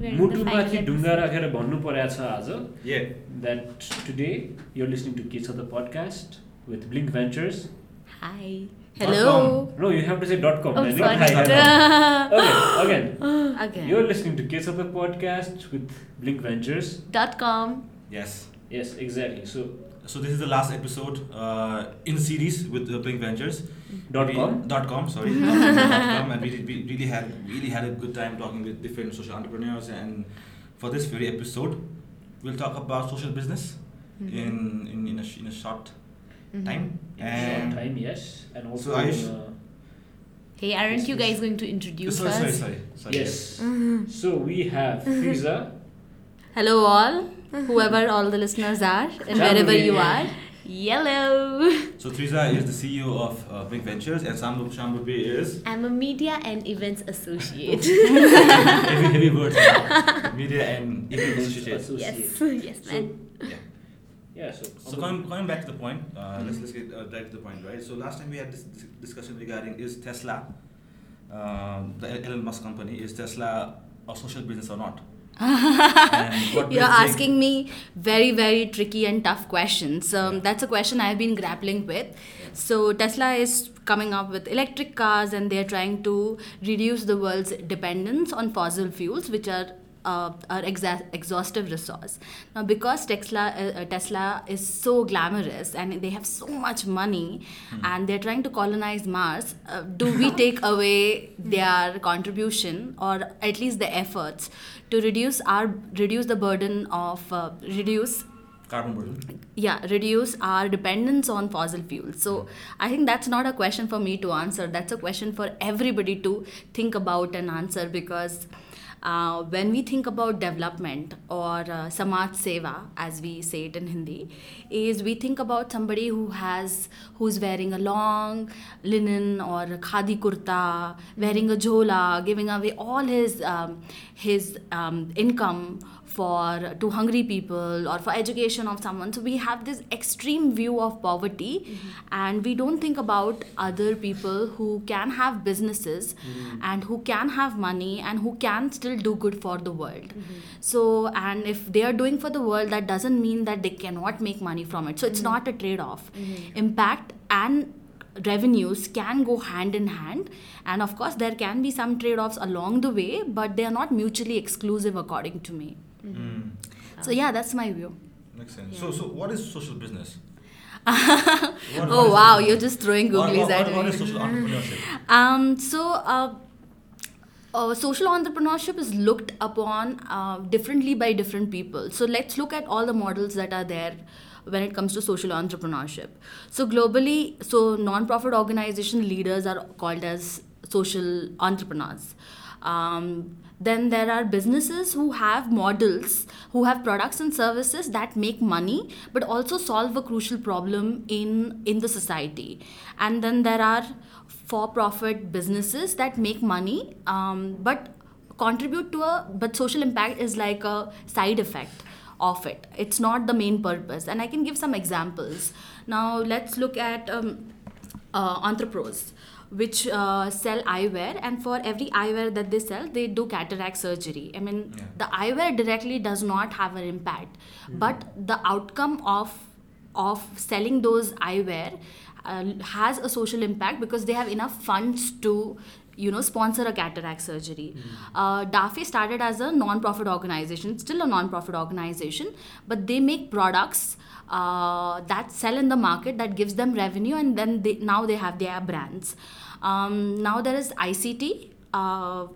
मुटुमाथि ढुङ्गा. राखेर भन्नु परेको छ आज Yeah. That today you're listening to Ke Chha the podcast with Blink Ventures Hi. Dot Hello. No you have to say dot com again Again. You're listening to Ke Chha the podcast with Blink Ventures Dot com. Yes. Yes exactly so So this is the last episode uh, in series with uh, Blink Ventures. Dot We- com? Dot com. Sorry. dot com, and we, did, we really had really had a good time talking with different social entrepreneurs. And for this very episode, we'll talk about social business Mm-hmm. in in in a, sh- in a short time. short And time yes and also So Ayush- uh, Hey, aren't you guys going to introduce sorry, us? sorry, sorry, sorry. yes so we have Fiza Hello, all, whoever all the listeners are, and Ciao, wherever you are. Yellow. So Triza is the CEO of uh, Blink Ventures, and Sambhu Shambhubi is I'm a media and events associate. heavy, heavy words. Media and events associates. yes. Yes, So- man. Yeah. yeah so, So coming, coming back to the point, uh, let's let's get uh, direct to the point, right? So last time we had this, this discussion regarding is Tesla, um, the Elon Musk company, is Tesla a social business or not? And what do You're you asking me very, very tricky and tough questions. Um, Yeah. That's a question I've been grappling with. So, Tesla is coming up with electric cars and they're trying to reduce the world's dependence on fossil fuels, which are uh, our exa- exhaustive resource. Now, because Tesla, uh, uh, Tesla is so glamorous and they have so much money and they're trying to colonize Mars, uh, do we take away their contribution or at least the efforts to reduce our reduce the burden of uh, reduce carbon burden? yeah reduce our dependence on fossil fuels so i think that's not a question for me to answer that's a question for everybody to think about and answer because uh, when we think about development or uh, samaj seva as we say it in hindi is we think about somebody who has who's wearing a long linen or khadi kurta wearing a jhola giving away all his um, his um, income for to hungry people or for education of someone. So we have this extreme view of poverty mm-hmm. and we don't think about other people who can have businesses mm-hmm. and who can have money and who can still do good for the world. Mm-hmm. So and if they are doing for the world that doesn't mean that they cannot make money from it. So it's not a trade off impact and revenues can go hand in hand. And of course there can be some trade offs along the way but they are not mutually exclusive according to me Mm. so yeah that's my view Makes sense. So so what is social business? What- oh what is- wow you're just throwing what- googlies what- at what- what me is social entrepreneurship? Um, so, uh, uh, social entrepreneurship is looked upon uh, differently by different people. So, let's look at all the models that are there when it comes to social entrepreneurship. So, globally, so non-profit organization leaders are called as social entrepreneurs. Um, then there are businesses who have models, who have products and services that make money, but also solve a crucial problem in in the society. And then there are for-profit businesses that make money, um, but contribute to a but social impact is like a side effect of it. It's not the main purpose. And I can give some examples. Now let's look at um, uh, entrepreneurs which uh, sell eyewear and for every eyewear that they sell they do cataract surgery. I mean Yeah. the eyewear directly does not have an impact. But the outcome of of selling those eyewear uh, has a social impact because they have enough funds to you know sponsor a cataract surgery. Uh, dafe started as a non-profit organization still a non-profit organization but they make products uh, that sell in the market that gives them revenue and then they, now they have their brands um, now there is ict uh,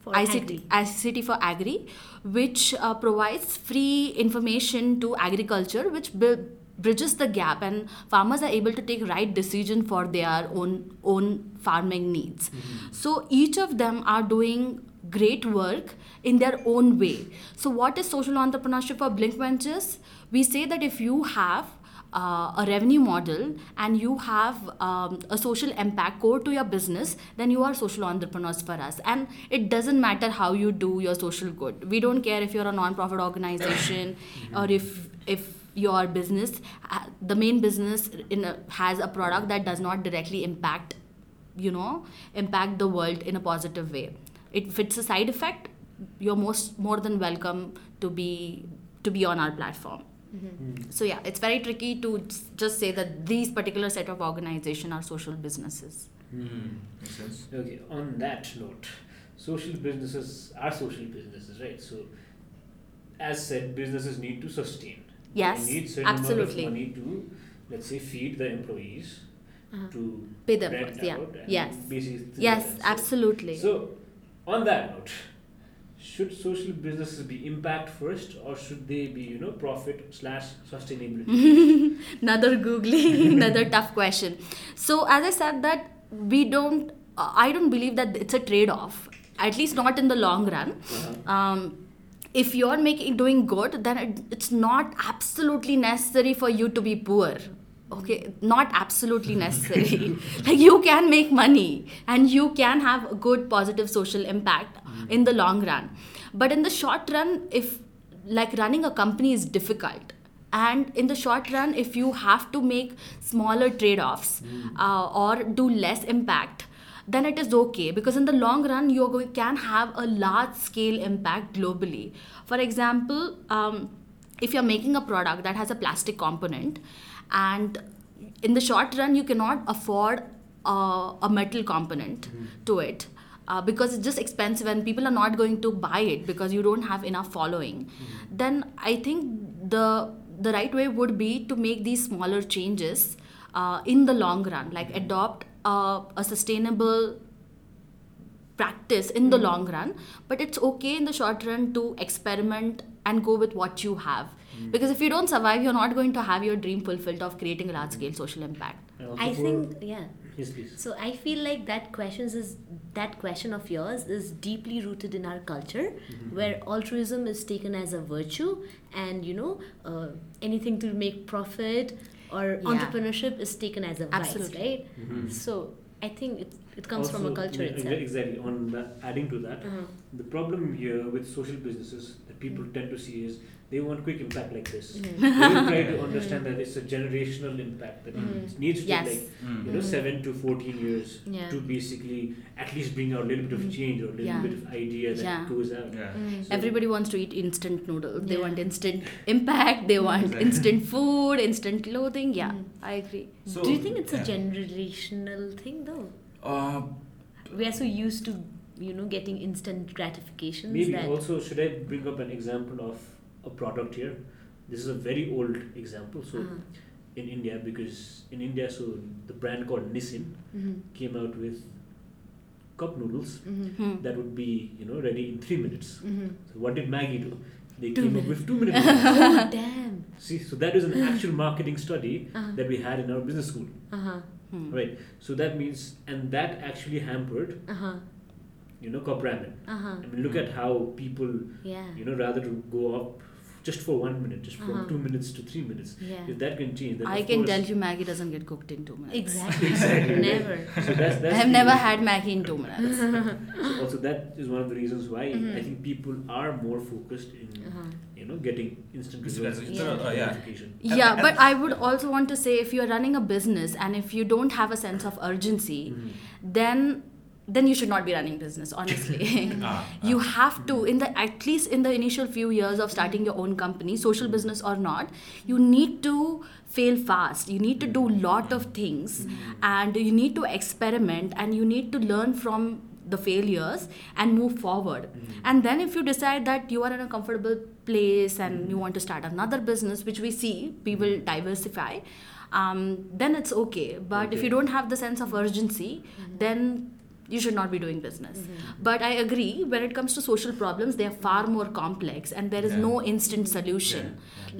For ICT, agri. ICT for Agri, which uh, provides free information to agriculture, which bu- bridges the gap, and farmers are able to take right decision for their own own farming needs. So each of them are doing great work in their own way. So what is social entrepreneurship for Blink Ventures? We say that if you have uh, a revenue model and you have um, a social impact core to your business, then you are social entrepreneurs for us. And it doesn't matter how you do your social good. We don't care if you're a non-profit organization or if if your business, uh, the main business in a, has a product that does not directly impact, you know, impact the world in a positive way. If it's a side effect, you're most more than welcome to be to be on our platform. Hmm. So yeah, it's very tricky to just say that these particular set of organization are social businesses. Hmm. Makes sense. Okay, on that note, social businesses are social businesses, right? So, as said, businesses need to sustain. Yes, they need certain absolutely. amount of money to, let's say, feed the employees, Uh-huh. to Pay the rent yeah. out and Yes. basically Yes, absolutely. So, on that note, should social businesses be impact first, or should they be, you know, profit slash sustainability? another googly another tough question so as i said that we don't uh, i don't believe that it's a trade off at least not in the long run Uh-huh. um, if you're making doing good then it, it's not absolutely necessary for you to be poor okay not absolutely necessary. Like you can make money and you can have a good positive social impact in the long run. But in the short run if like running a company is difficult and in the short run if you have to make smaller trade-offs uh, or do less impact then it is okay. Because in the long run you going, can have a large scale impact globally. For example um, if you're making a product that has a plastic component and in the short run you cannot afford uh, a metal component to it uh, because it's just expensive and people are not going to buy it because you don't have enough following. Then i think the the right way would be to make these smaller changes uh, in the long run like adopt uh, a sustainable practice in the long run. But it's okay in the short run to experiment and go with what you have because if you don't survive you're not going to have your dream fulfilled of creating a large scale social impact I think yeah. Yes, please. So I feel like that questions is that question of yours is deeply rooted in our culture, Mm-hmm. where altruism is taken as a virtue, and you know uh, anything to make profit or Yeah. entrepreneurship is taken as a vice, Absolutely. right? Mhm. So I think it it comes from a culture yeah, itself. Exactly. On that, adding to that, Uh-huh. the problem here with social businesses that people tend to see is they want quick impact like this. Mhm. they try to understand that it's a generational impact that Mhm. needs to Yes. like Mm. you know Mhm. seven to fourteen years Yeah. to basically at least bring out a little bit of change or a little Yeah. bit of idea that Yeah. goes out. Yeah. Mm. So- everybody wants to eat instant noodles they want instant impact they want Exactly. instant food instant clothing yeah i agree So, Do you think it's a generational thing though? Uh, We are so used to you know getting instant gratifications Maybe that also should I bring up an example of a product here? This is a very old example. So Uh-huh. in India, because in India, so the brand called Nissin Mhm. came out with cup noodles Mhm. Hmm. that would be you know ready in three minutes. Mhm. So what did Maggi do? They Two came minutes. up with two minute noodles. oh damn. See, so that is an actual marketing study Uh-huh. that we had in our business school, Uh-huh. Hmm. right? So that means, and that actually hampered, Uh-huh. you know, cup ramen. Uh-huh. I mean, look at how people, Yeah. you know, rather to go up just for one minute, just from Uh-huh. two minutes to three minutes. Yeah. If that can change, then i of can course- tell you maggi doesn't get cooked in two minutes Exactly. Exactly. Never. So that's, that's i have the- never had maggi in two minutes So also, that is one of the reasons why Mhm. I think people are more focused in, Uh-huh. you know, getting instant Instant results, gratification. Yeah. Uh, yeah. yeah but i would also want to say if you're running a business and if you don't have a sense of urgency Mhm. then then you should not be running business honestly. Ah, you ah. have to in the at least in the initial few years of starting your own company social business or not you need to fail fast. You need to do lot of things and you need to experiment and you need to learn from the failures and move forward. And then if you decide that you are in a comfortable place and you want to start another business which we see we will diversify um, then it's okay. But if you don't have the sense of urgency then you should not be doing business. But i agree when it comes to social problems they are far more complex and there is Yeah. no instant solution.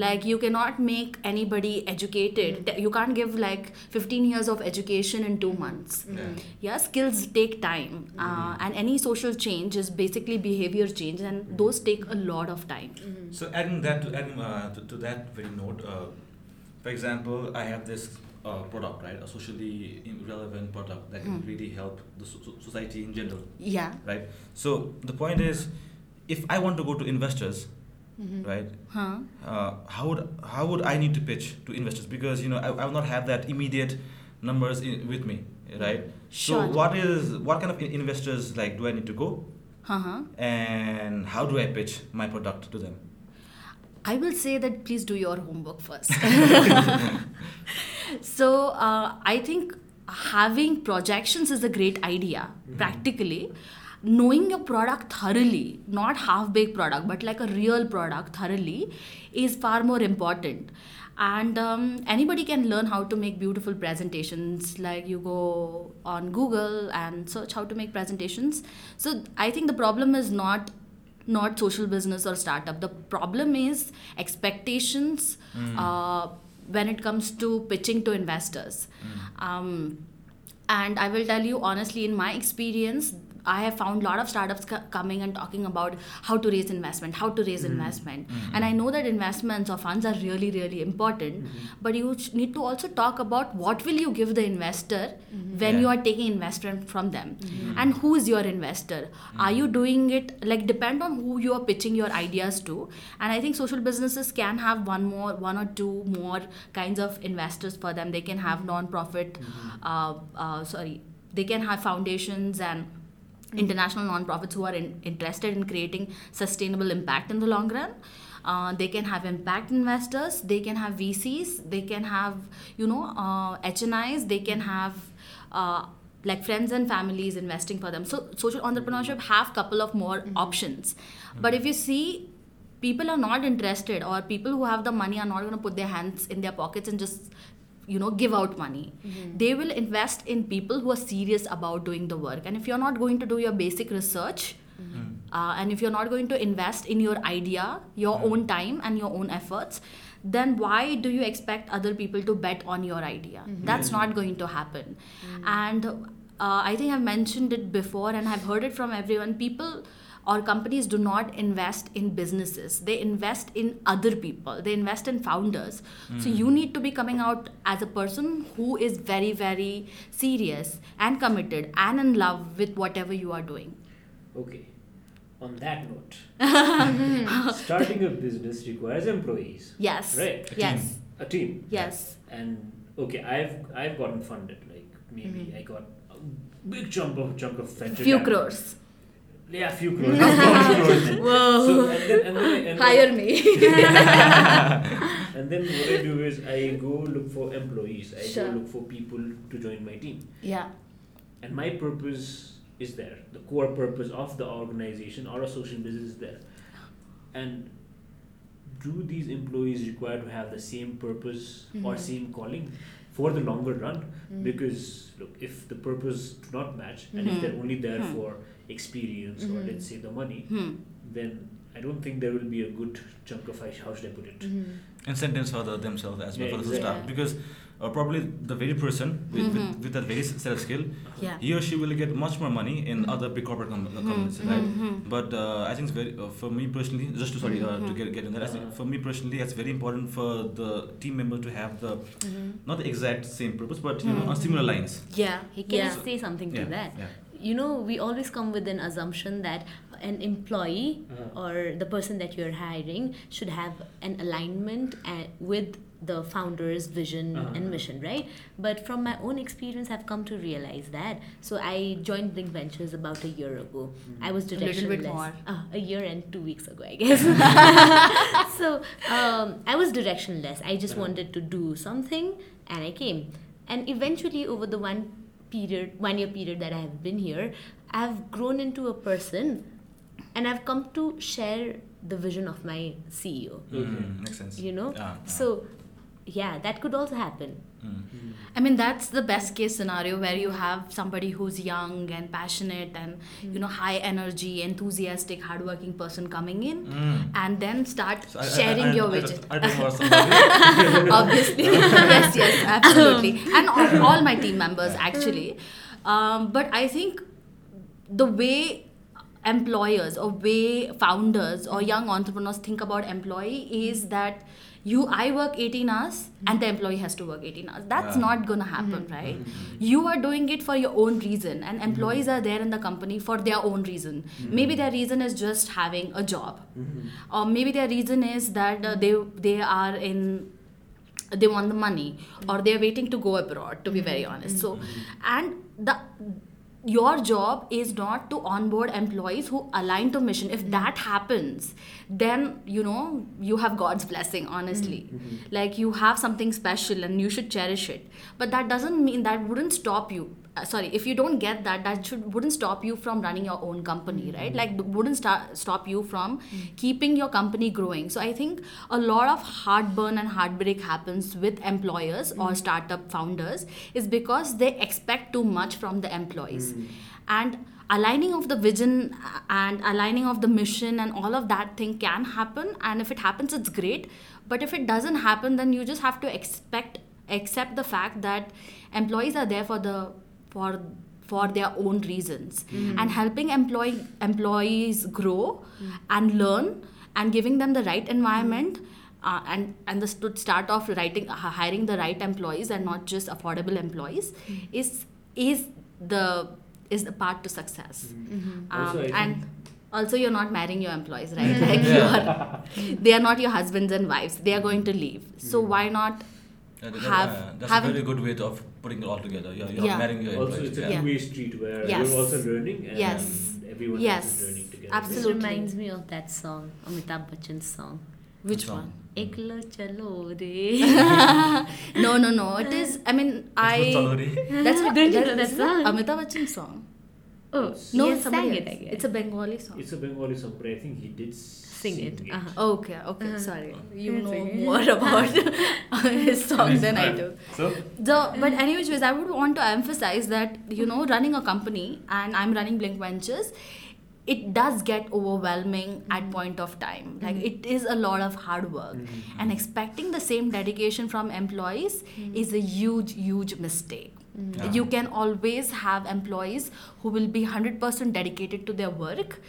Like you cannot make anybody educated. You can't give like 15 years of education in 2 months. Yeah. yeah skills take time. Uh, and any social change is basically behavior change and those take a lot of time. So adding that to adding uh, to, to that very note, uh, for example, I have this uh, product, right, a socially relevant product that can Mm. really help the so- so- society in general, yeah right? So the point is, if I want to go to investors, Mhm. right, huh uh, how would how would I need to pitch to investors? Because you know I, I will not have that immediate numbers in, with me, right? Sure. So what is what kind of investors like do I need to go? Uh-huh. and how do I pitch my product to them? I will say that please do your homework first. so uh, I think having projections is a great idea. Practically, knowing your product thoroughly, not half-baked product, but like a real product thoroughly, is far more important. And um, anybody can learn how to make beautiful presentations. Like you go on Google and search how to make presentations. So I think the problem is not not social business or startup. The problem is expectations uh, when it comes to pitching to investors. Um, and I will tell you honestly, in my experience, I have found a lot of startups co- coming and talking about how to raise investment, how to raise mm-hmm. investment. Mm-hmm. And I know that investments or funds are really, really important. Mm-hmm. But you sh- need to also talk about what will you give the investor when Yeah. you are taking investment from them, and who is your investor. Are you doing it like depend on who you are pitching your ideas to? And I think social businesses can have one more, one or two more kinds of investors for them. They can have non-profit, uh, uh, sorry, they can have foundations and international non-profits who are in, interested in creating sustainable impact in the long run. Uh, they can have impact investors they can have vcs they can have you know uh, hnis they can have uh, like friends and families investing for them. So social entrepreneurship have couple of more options. But if you see people are not interested or people who have the money are not going to put their hands in their pockets and just you know give out money. Mm-hmm. They will invest in people who are serious about doing the work. And if you're not going to do your basic research mm-hmm. uh, and if you're not going to invest in your idea your mm-hmm. own time and your own efforts then why do you expect other people to bet on your idea? That's not going to happen. And uh, i think i've mentioned it before and i've heard it from everyone. People or companies do not invest in businesses they invest in other people they invest in founders so you need to be coming out as a person who is very very serious and committed and in love with whatever you are doing Okay. On that note, starting a business requires employees, yes Right. A yes team. a team, yes and okay, I've I've gotten funded. Like maybe I got a big chunk of chunk of venture. Mm-hmm. few crores Yeah, few crores. not few crores. Whoa. So and then, and then, I- and then, hire me and then what I do is I go look for employees. I Sure. go look for people to join my team. yeah And my purpose is there. The core purpose of the organization or a social business is there. And do these employees require to have the same purpose or Mhm. same calling for the longer run? Mm-hmm. Because look, if the purpose do not match and if Mhm. they're only there Hmm. for experience or Mhm. let's say the money, then I don't think there will be a good chunk of how should I put it? incentives for the, themselves as well Yeah, for the exactly. staff because uh, probably the very person with, Mhm. with, with that very set of skill yeah he or she will get much more money in Mhm. other big corporate com- Mhm. companies right Mhm. but uh, I think it's very uh, for me personally just to sorry uh, to Mhm. get, get in there I think for me personally it's very important for the team member to have the not the exact same purpose but you know on similar lines yeah He can yeah say something yeah to that. yeah You know, we always come with an assumption that an employee or the person that you're hiring should have an alignment uh, with the founder's vision Uh-huh. and mission, right? But from my own experience, I've come to realize that. So I joined Blink Ventures about a year ago. I was A little bit directionless. more. Uh, a year and two weeks ago, I guess. so um, I was directionless. I just Uh-huh. wanted to do something, and I came. And eventually, over the one period, one year period that I have been here, I've grown into a person, and I've come to share the vision of my CEO. Mm, makes sense You know, yeah, yeah. so yeah, that could also happen. Mm. I mean, that's the best case scenario where you have somebody who's young and passionate and, you know, high energy, enthusiastic, hardworking person coming in Mm. and then start So I- I- sharing I- your I- vision. I, I, I was. Obviously. yes, yes, absolutely. And all, all my team members, actually. Um, but I think the way employers or way founders or young entrepreneurs think about employee is that you i work 18 hours and the employee has to work 18 hours. That's Yeah. not gonna happen mm-hmm. right? Mm-hmm. You are doing it for your own reason and mm-hmm. employees are there in the company for their own reason. Maybe their reason is just having a job. Or maybe their reason is that uh, they they are in they want the money or they're waiting to go abroad to be very honest. So and the your job is not to onboard employees who align to mission. If that happens then you know you have god's blessing honestly. Mm-hmm. Mm-hmm. Like you have something special and you should cherish it. But that doesn't mean that wouldn't stop you uh, sorry if you don't get that that should wouldn't stop you from running your own company mm-hmm. right? Like wouldn't sta- stop you from mm-hmm. keeping your company growing. So i think a lot of heartburn and heartbreak happens with employers or mm-hmm. startup founders is because they expect too much from the employees. And aligning of the vision and aligning of the mission and all of that thing can happen. And if it happens it's great. But if it doesn't happen then you just have to expect accept the fact that employees are there for the for for their own reasons. And helping employee employees grow and learn and giving them the right environment uh, and and the to start off writing uh, hiring the right employees and not just affordable employees is is the is the part to success. Also, I um, think- and also you're not marrying your employees right? Like you are they are not your husbands and wives. They are going to leave. So why not that- have uh, that's having a very good way of putting it all together. You're, you're Yeah. marrying your Also, employees. it's a yeah. Yeah. two-way street where Yes. you're also learning and Yes. everyone Yes. else is learning together. This Absolutely. reminds me of that song, Amitabh Bachchan's song. which song? one Eklo chalo re. no no no it is i mean i Chalori. that's what Don't you that- know that isn't song? amitabh bachchan song Oh, no he it's somebody sang it, I guess. it's a bengali song It's a Bengali song, but I think he did Sing it, uh-huh. Oh, okay okay Uh-huh. sorry. You know more about his song than i do. So, the but anyways ways, I would want to emphasize that you know running a company and I'm running Blink Ventures, it does get overwhelming at mm-hmm. point of time. Mm-hmm. Like it is a lot of hard work, mm-hmm. and expecting the same dedication from employees is a huge huge mistake. Yeah. You can always have employees who will be 100% dedicated to their work,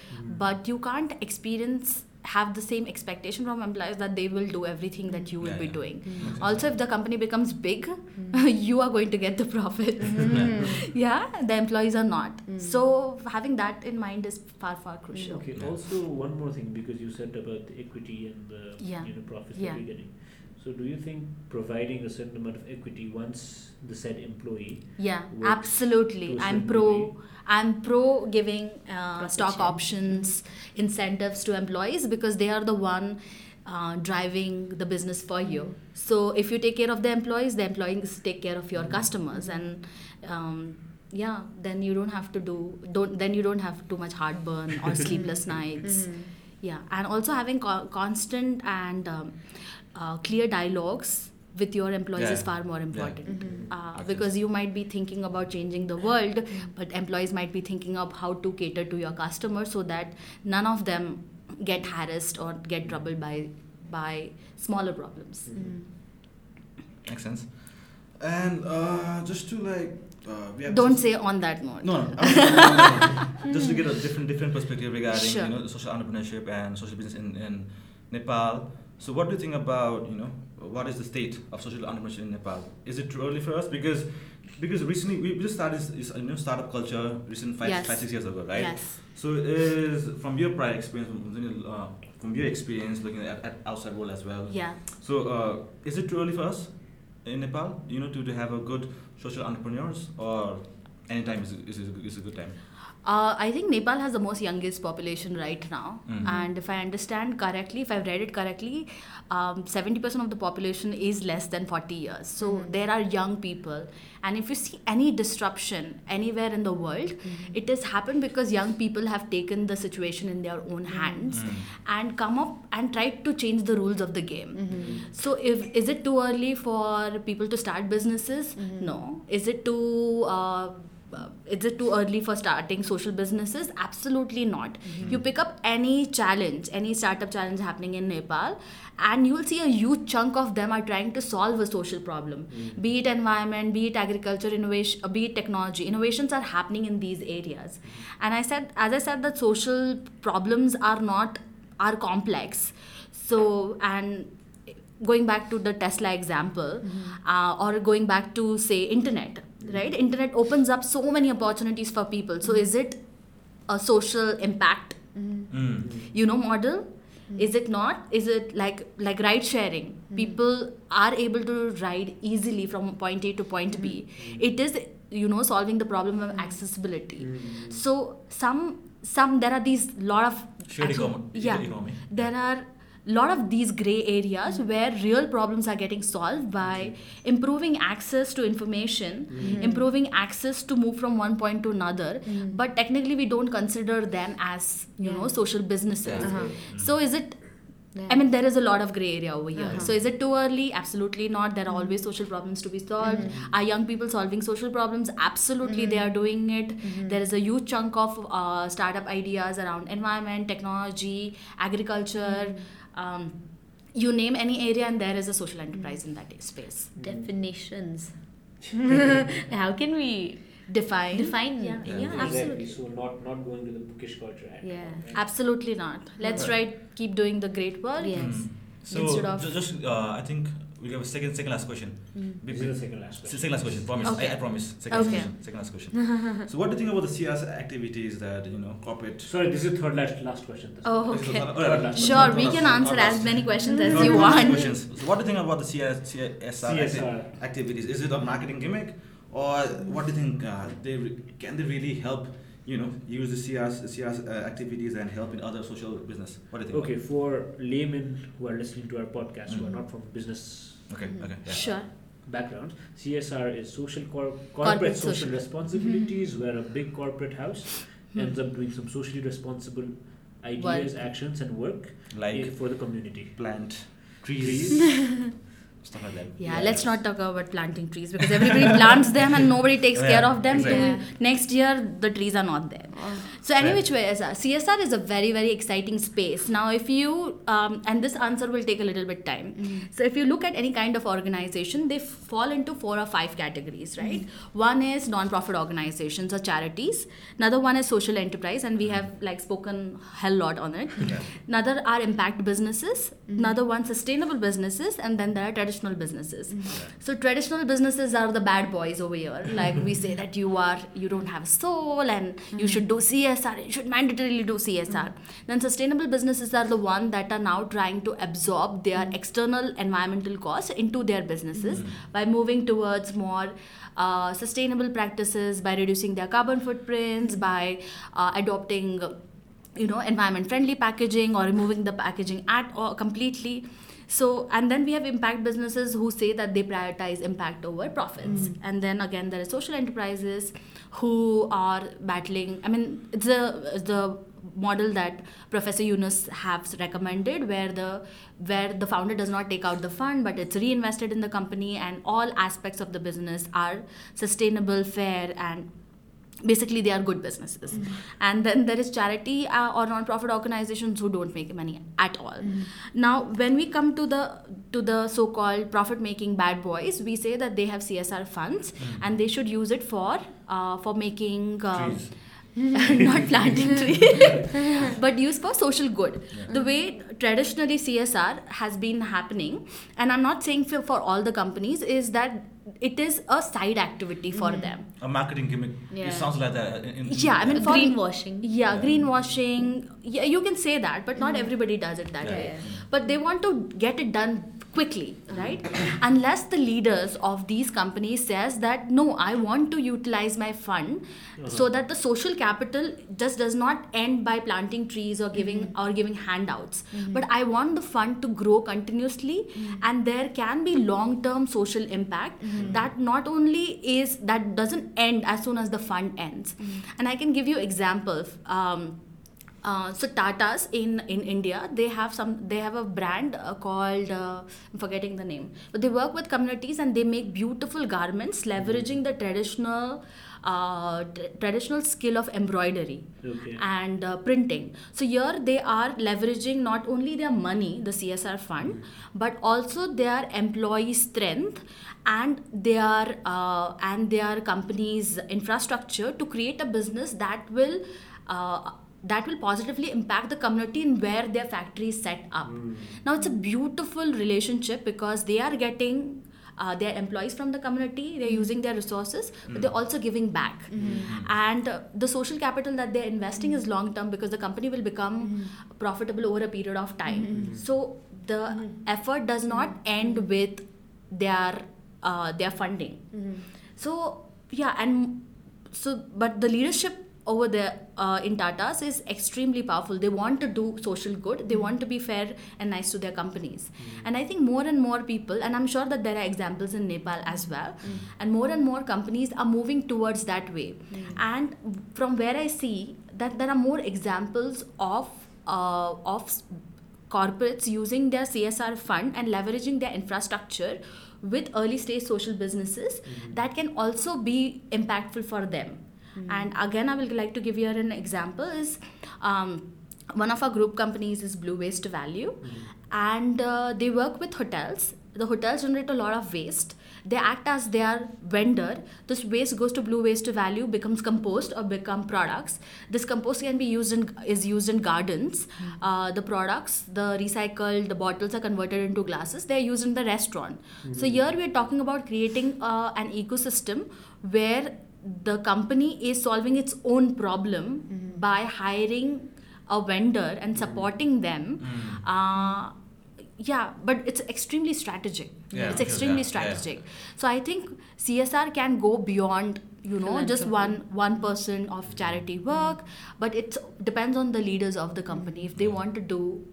but you can't experience have the same expectation from employees that they will do everything that you will Yeah, be yeah. doing. Mm. Makes sense. Also, if the company becomes big, mm. you are going to get the profits. Mm. yeah, the employees are not. So, having that in mind is far, far crucial. Okay. Also, one more thing because you said about the equity and the Yeah. you know profits Yeah. that you're getting. So, do you think providing a certain amount of equity once the said employee Yeah, absolutely. to a I'm pro. degree. I'm pro giving uh, stock options, incentives to employees because they are the one uh, driving the business for you. So if you take care of the employees, the employees take care of your customers, and um, yeah, then you don't have to do don't then you don't have too much heartburn or sleepless nights. Yeah, and also having co- constant and um, uh, clear dialogues with your employees is far more Yeah. important uh, Makes because you might be thinking about changing the world but employees might be thinking of how to cater to your customers so that none of them get harassed or get troubled by by smaller problems makes sense. And uh, just to like, uh, we have don't say on that note No, no, I mean, no, no, no, no. just to get a different different perspective regarding Sure. you know social entrepreneurship and social business in, in Nepal. So what do you think about you know what is the state of social entrepreneurship in Nepal? Is it too early for us because because recently we just started this you know startup culture recent five Yes. five six years ago, right? yes So is from your prior experience from, uh, from your experience looking at, at outside world as well. yeah So uh, is it too early for us in Nepal, you know, to, to have a good social entrepreneurs or anytime is, is, is a good time? Uh, I think Nepal has the most youngest population right now, Mhm. and if I understand correctly, if I've read it correctly, um, 70% of the population is less than 40 years. So there are young people, and if you see any disruption anywhere in the world, it has happened because young people have taken the situation in their own hands Mm. and come up and tried to change the rules of the game. So, if is it too early for people to start businesses? No. Is it too uh, uh, is it too early for starting social businesses? Absolutely not. You pick up any challenge, any startup challenge happening in Nepal, and you'll see a huge chunk of them are trying to solve a social problem. Be it environment, be it agriculture innovation, uh, be it technology. Innovations are happening in these areas. And I said, as I said, that social problems are not are complex. So and going back to the tesla example uh, or going back to say internet right? Internet opens up so many opportunities for people. So is it a social impact? Mm. you know model? Is it not? Is it like like ride sharing? People are able to ride easily from point a to point b. It is you know solving the problem of accessibility. Mm. so some some there are these lot of Shared actually- economy- yeah. economy. there are lot of these gray areas mm-hmm. where real problems are getting solved by improving access to information mm-hmm. improving access to move from one point to another mm-hmm. but technically we don't consider them as you know social businesses Yeah. Uh-huh. so is it I mean, there is a lot of gray area over here. Uh-huh. So, is it too early? Absolutely not. There are always social problems to be solved. Are young people solving social problems? Absolutely, they are doing it. There is a huge chunk of uh, startup ideas around environment, technology, agriculture. Um, you name any area, and there is a social enterprise in that space. Definitions. How can we Define. define? Yeah. Yeah, Yeah. absolutely. So not not going to the bookish culture. act, Yeah. right? Absolutely not. Let's try keep doing the great work. Yes. So Instead of- just, uh, I think we have a second second last question. This is the second last question. Second last question. Promise. Okay. I, I promise. Second last question. Second last question. so, what do you think about the CS activities that you know corporate? Sorry, this is third last last question. Oh, okay. third- third last Sure, question. we Third can last- answer as many questions as third you want. Questions. So, what do you think about the CS, CSR, CSR. acti- activities? Is it a marketing gimmick, or what do you think? Uh, they can they really help? You know, use the CS, CS uh, activities and help in other social business. What do you think? Okay, for laymen who are listening to our podcast who are Mhm. not from business Okay. Mm-hmm. Okay. Yeah. Sure. backgrounds, CSR is social cor- corporate, Corporate social, social. Mm-hmm. responsibilities, where a big corporate house mm-hmm. ends up doing some socially responsible ideas, Work. actions, and work Like for the community. plant Trees. trees, stuff like that. Yeah, let's not talk about planting trees because everybody plants them and nobody takes Yeah, care of them. exactly. Till next year, the trees are not there. So any which way, uh, CSR is a very very exciting space. Now, if you um, and this answer will take a little bit time. So if you look at any kind of organization, they fall into four or five categories, right? One is non-profit organizations or charities. Another one is social enterprise, and we have like spoken hell lot on it. Yeah. Another are impact businesses. Another one sustainable businesses, and then there are traditional businesses. Mm-hmm. So traditional businesses are the bad boys over here. Like we say that you are you don't have a soul and you mm-hmm. should do CSR. You should mandatorily do CSR. Mm-hmm. Then sustainable businesses are the one that are now trying to absorb their external environmental costs into their businesses by moving towards more uh, sustainable practices, by reducing their carbon footprints, by uh, adopting you know environment friendly packaging or removing the packaging at or completely so and then we have impact businesses who say that they prioritize impact over profits. Mm. And then again there are social enterprises who are battling i mean it's the the model that professor yunus has recommended where the where the founder does not take out the fund but it's reinvested in the company and all aspects of the business are sustainable fair and basically they are good businesses. And then there is charity uh, or non-profit organizations who don't make money at all. Now when we come to the to the so-called profit making bad boys we say that they have csr funds and they should use it for uh, for making Trees. not planting trees but used for social good. The way traditionally csr has been happening and i'm not saying for, for all the companies is that it is a side activity for mm-hmm. them A marketing gimmick. Yeah. It sounds like that. In, in- yeah i mean for greenwashing. yeah, Yeah. greenwashing yeah you can say that but not mm-hmm. everybody does it that Yeah. way Yeah. but they want to get it done quickly right? Unless the leaders of these companies says that no i want to utilize my fund so uh-huh. that the social capital just does not end by planting trees or giving mm-hmm. or giving handouts. Mm-hmm. But i want the fund to grow continuously mm-hmm. and there can be long term social impact that not only is that doesn't end as soon as the fund ends. And i can give you examples. Um, uh, so Tata's in in India, they have some. They have a brand uh, called uh, I'm forgetting the name, but they work with communities and they make beautiful garments, leveraging the traditional. Uh, t- traditional skill of embroidery Okay. and uh, printing. So here they are leveraging not only their money, the CSR fund, but also their employee strength and their uh, and their company's infrastructure to create a business that will. Uh, that will positively impact the community in where their factory is set up. Hmm. Now it's a beautiful relationship because they are getting uh, their employees from the community, they're hmm. using their resources, but hmm. they're also giving back. And uh, the social capital that they're investing is long term because the company will become profitable over a period of time. So the effort does not end with their uh, their funding. So yeah and so but the leadership over there uh, in tatas is extremely powerful. They want to do social good. They want to be fair and nice to their companies. And i think more and more people and i'm sure that there are examples in nepal as well and more and more companies are moving towards that way. And from where i see that there are more examples of uh, of corporates using their CSR fund and leveraging their infrastructure with early stage social businesses that can also be impactful for them. And again, I will like to give you an example is um, one of our group companies is Blue Waste Value, and uh, they work with hotels. The hotels generate a lot of waste. They act as their vendor. This waste goes to Blue Waste Value, becomes compost or become products. This compost can be used in is used in gardens. Uh, the products, the recycled, the bottles are converted into glasses. They are used in the restaurant. So here we are talking about creating uh, an ecosystem where the company is solving its own problem mm-hmm. by hiring a vendor and mm-hmm. supporting them. Mm-hmm. Uh, yeah, but it's extremely strategic. Yeah, it's extremely yeah, yeah. strategic. So I think CSR can go beyond you know just one one person of charity work, but it depends on the leaders of the company if they want to do.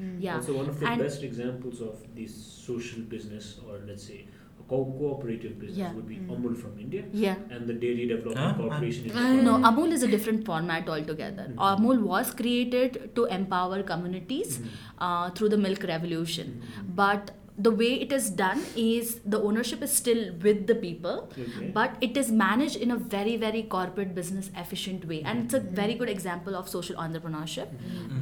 Mm. Yeah, Also, one of the and- best examples of this social business, or let's say a co- cooperative business, Yeah. would be Amul from India yeah. and the Dairy Development Huh? Corporation. in Uh, No, Amul is a different format altogether. Mhm. Amul was created to empower communities Mhm. uh, through the milk revolution. Mhm. But the way it is done is the ownership is still with the people, Okay. but it is managed in a very, very corporate business efficient way. And it's a very good example of social entrepreneurship,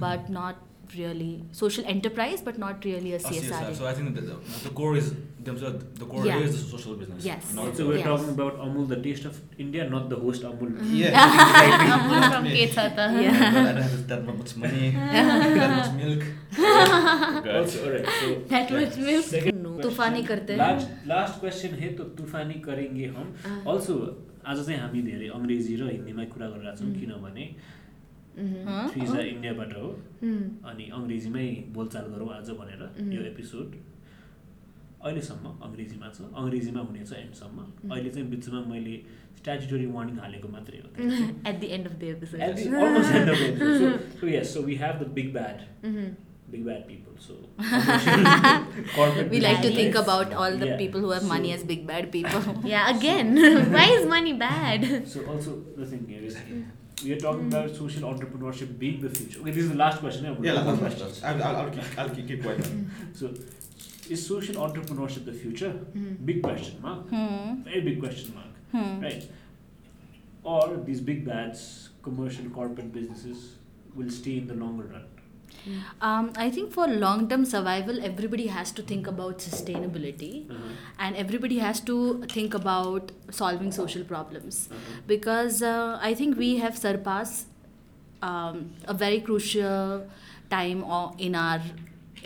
but not really social enterprise, but not really a Uh, CSR. So I think the, the, the core is themselves. The core Yeah. is the social business. Yes. Not So we're Yes. talking about Amul, the taste of India, not the host Amul. Yeah. exactly. Amul from Kethata. Yeah. Don't have that much money. that much milk. Also, alright. So That much milk. second No. question. तूफानी करते हैं। Last last question है तो तूफानी करेंगे हम also आज चाहिँ हामी धेरै अङ्ग्रेजी र हिन्दीमा कुरा गरिरहेको छौँ किनभने थ्रिजा इन्डियाबाट हो Hmm. अनि अङ्ग्रेजीमै बोलचाल गरौँ आज भनेर Mhm. यो एपिसोड अहिलेसम्म अङ्ग्रेजीमा छ अङ्ग्रेजीमा हुनेछ एन्डसम्म अहिले चाहिँ बिचमा मैले स्ट्याचुटरी वार्निङ हालेको मात्रै हो At the end of the episode. At the almost end of the episode. So, so yes, so we have the big bad, Mhm. big bad people. So corporate We like to think about all the Yeah. people who have So- money as big bad people. Yeah, again. Why is money bad? So also the thing here is we are talking about social entrepreneurship being the future. Okay, this is the last question. eh? Yeah, last question. I'll, I'll, I'll, keep, I'll keep, keep quiet. So is social entrepreneurship the future? Mhm. Big question mark. Hmm. Very big question mark. Hmm. Right. Or these big bads, commercial corporate businesses will stay in the longer run. Um, I think for long term survival, everybody has to think about sustainability Uh-huh. and everybody has to think about solving social problems Uh-huh. because uh, I think we have surpassed um, a very crucial time in our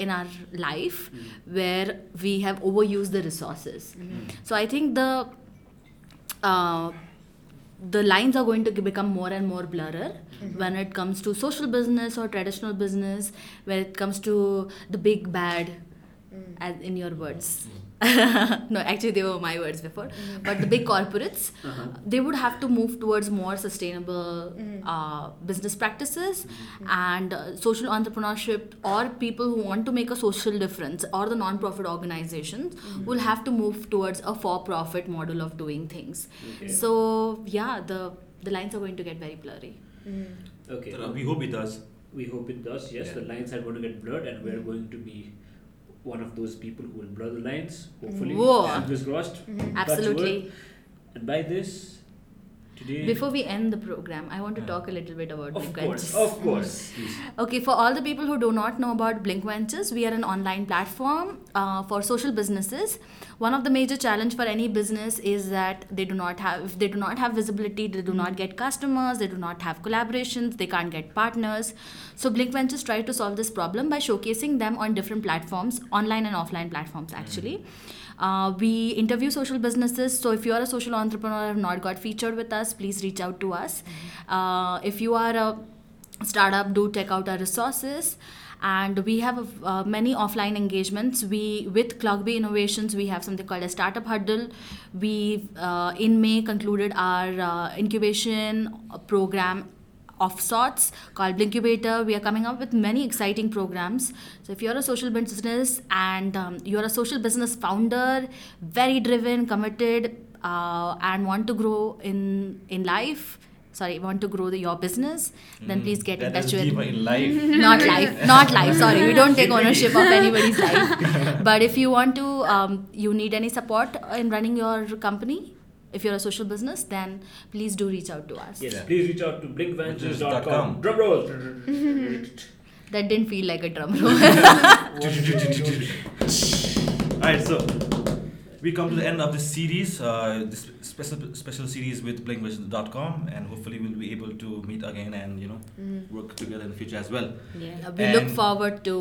in our life Mm. where we have overused the resources. So I think the uh, the lines are going to become more and more blurrer when it comes to social business or traditional business, when it comes to the big bad, hmm. as in your words. Hmm. no, actually, they were my words before. But the big corporates, Uh-huh. they would have to move towards more sustainable uh, business practices and uh, social entrepreneurship, or people who want to make a social difference, or the non-profit organizations will have to move towards a for-profit model of doing things. Okay. So yeah, the the lines are going to get very blurry. Okay. Uh, we hope it does. We hope it does. Yes, Yeah. the lines are going to get blurred, and we're going to be one of those people who will blur the lines. Hopefully, Whoa. fingers crossed. Mm-hmm. Touch Absolutely. And by this, today. Before we end the program, I want to Yeah. talk a little bit about of Blink course, Ventures. of course. Okay, for all the people who do not know about Blink Ventures, we are an online platform uh, for social businesses. One of the major challenge for any business is that they do not have, if they do not have visibility, they do not get customers, they do not have collaborations, they can't get partners. So Blink Ventures try to solve this problem by showcasing them on different platforms, online and offline platforms actually. Uh, we interview social businesses. So if you are a social entrepreneur and have not got featured with us, please reach out to us. Uh, if you are a startup, do check out our resources. and we have uh, many offline engagements we with clockbee innovations we have something called a startup huddle we uh, in may concluded our uh, incubation program of sorts called Blinkubator. We are coming up with many exciting programs. So if you're a social business and um, you're a social business founder, very driven, committed, uh, and want to grow in in life, sorry, want to grow the, your business, then please get in Mm, touch with in life. not life not life sorry we don't take ownership of anybody's life but if you want to um, you need any support in running your company if you're a social business then please do reach out to us Yes, Yeah. please reach out to blinkventures.com. com. Drum roll. that didn't feel like a drum roll Alright, so we come to the end of this series, uh, this special special series with blinkvision.com, and hopefully we'll be able to meet again and you know work together in the future as well. Yeah. we look forward to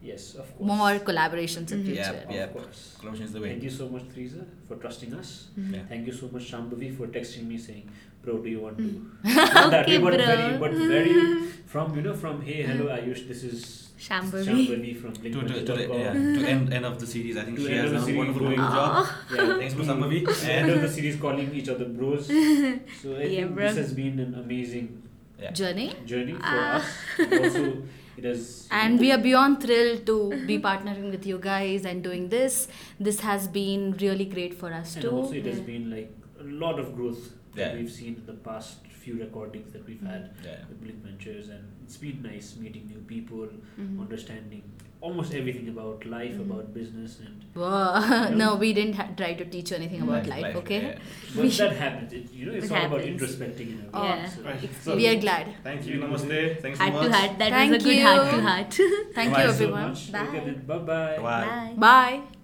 Yes, of course. more collaborations in Mhm. future Yeah, Of yeah. course. Collaboration is the way. Thank you so much, Teresa, for trusting us. Yeah. Thank you so much, Shambhavi, for texting me saying, "Bro, do you want to?" Mm. Not that Okay, way, but bro. very, but very from you know from hey hello Ayush, this is Shambhavi. Shambhavi from To, to, to, the, yeah, to end, end of the series, I think To she has done a wonderful, doing- job. Yeah, Thanks for Shambhavi. End of the series, calling each other bros. So I Yeah, think bro. this has been an amazing yeah. journey journey for Ah. us. Also, it has. and we are beyond thrilled to be partnering with you guys and doing this this has been really great for us And too also, it has been like a lot of growth that Yeah. we've seen in the past few recordings that we've had Yeah. with Blink Ventures, and it's been nice meeting new people, Mhm. understanding almost everything about life, Mhm. about business, and Whoa. no we didn't ha- try to teach you anything about life, okay yeah. but that happens. It, you know, it's It all about happens. introspecting and Oh. Yeah. So- Right. So- we are glad Thank you. Namaste. Thanks so Heart much. to heart. That Thank was a good you. heart to heart. thank Bye. you Thank you so everyone much. Bye. Okay, bye-bye. Bye. Bye. bye